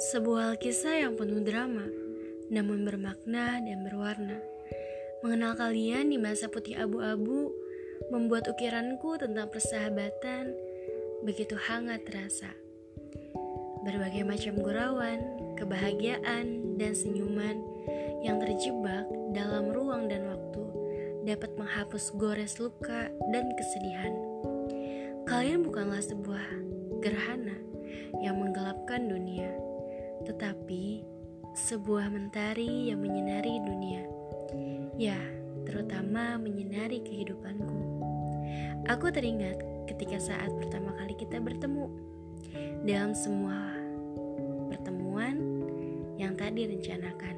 Sebuah kisah yang penuh drama, namun bermakna dan berwarna. Mengenal kalian di masa putih abu-abu membuat ukiranku tentang persahabatan begitu hangat terasa. Berbagai macam gurauan, kebahagiaan, dan senyuman yang terjebak dalam ruang dan waktu dapat menghapus gores luka dan kesedihan. Kalian bukanlah sebuah gerhana yang menggelapkan dunia tetapi sebuah mentari yang menyinari dunia. Ya, terutama menyinari kehidupanku. Aku teringat ketika saat pertama kali kita bertemu dalam semua pertemuan yang tadi rencanakan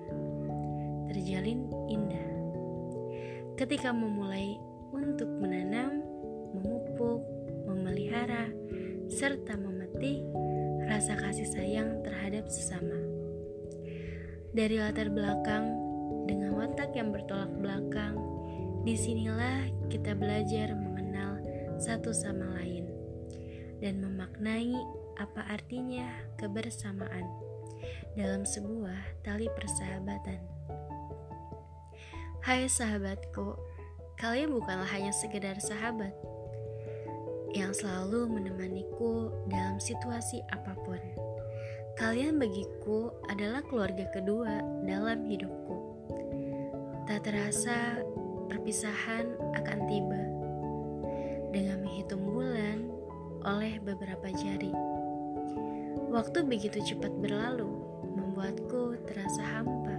terjalin indah. Ketika memulai untuk menanam, memupuk, memelihara, serta memetik rasa kasih sayang terhadap sesama. Dari latar belakang dengan watak yang bertolak belakang, di sinilah kita belajar mengenal satu sama lain dan memaknai apa artinya kebersamaan dalam sebuah tali persahabatan. Hai sahabatku, kalian bukanlah hanya sekedar sahabat, yang selalu menemaniku dalam situasi apa pun. Kalian bagiku adalah keluarga kedua dalam hidupku. Tak terasa perpisahan akan tiba dengan menghitung bulan oleh beberapa jari. Waktu begitu cepat berlalu, membuatku terasa hampa.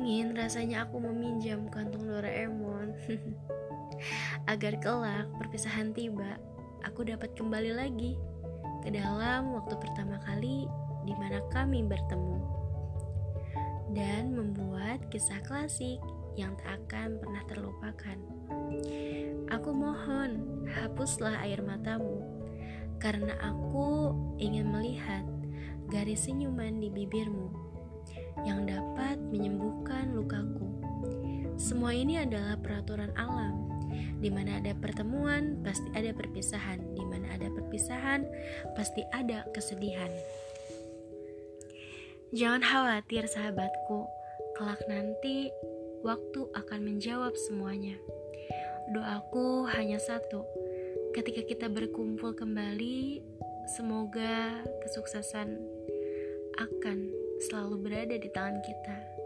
Ingin rasanya aku meminjam kantung Doraemon. Agar kelak perpisahan tiba Aku dapat kembali lagi Ke dalam waktu pertama kali di mana kami bertemu. Dan membuat kisah klasik yang tak akan pernah terlupakan. Aku mohon hapuslah air matamu. Karena aku ingin melihat garis senyuman di bibirmu yang dapat. Semua ini adalah peraturan alam. Di mana ada pertemuan, pasti ada perpisahan. Di mana ada perpisahan, pasti ada kesedihan. Jangan khawatir, sahabatku. Kelak nanti, waktu akan menjawab semuanya. Doaku hanya satu: ketika kita berkumpul kembali, semoga kesuksesan akan selalu berada di tangan kita.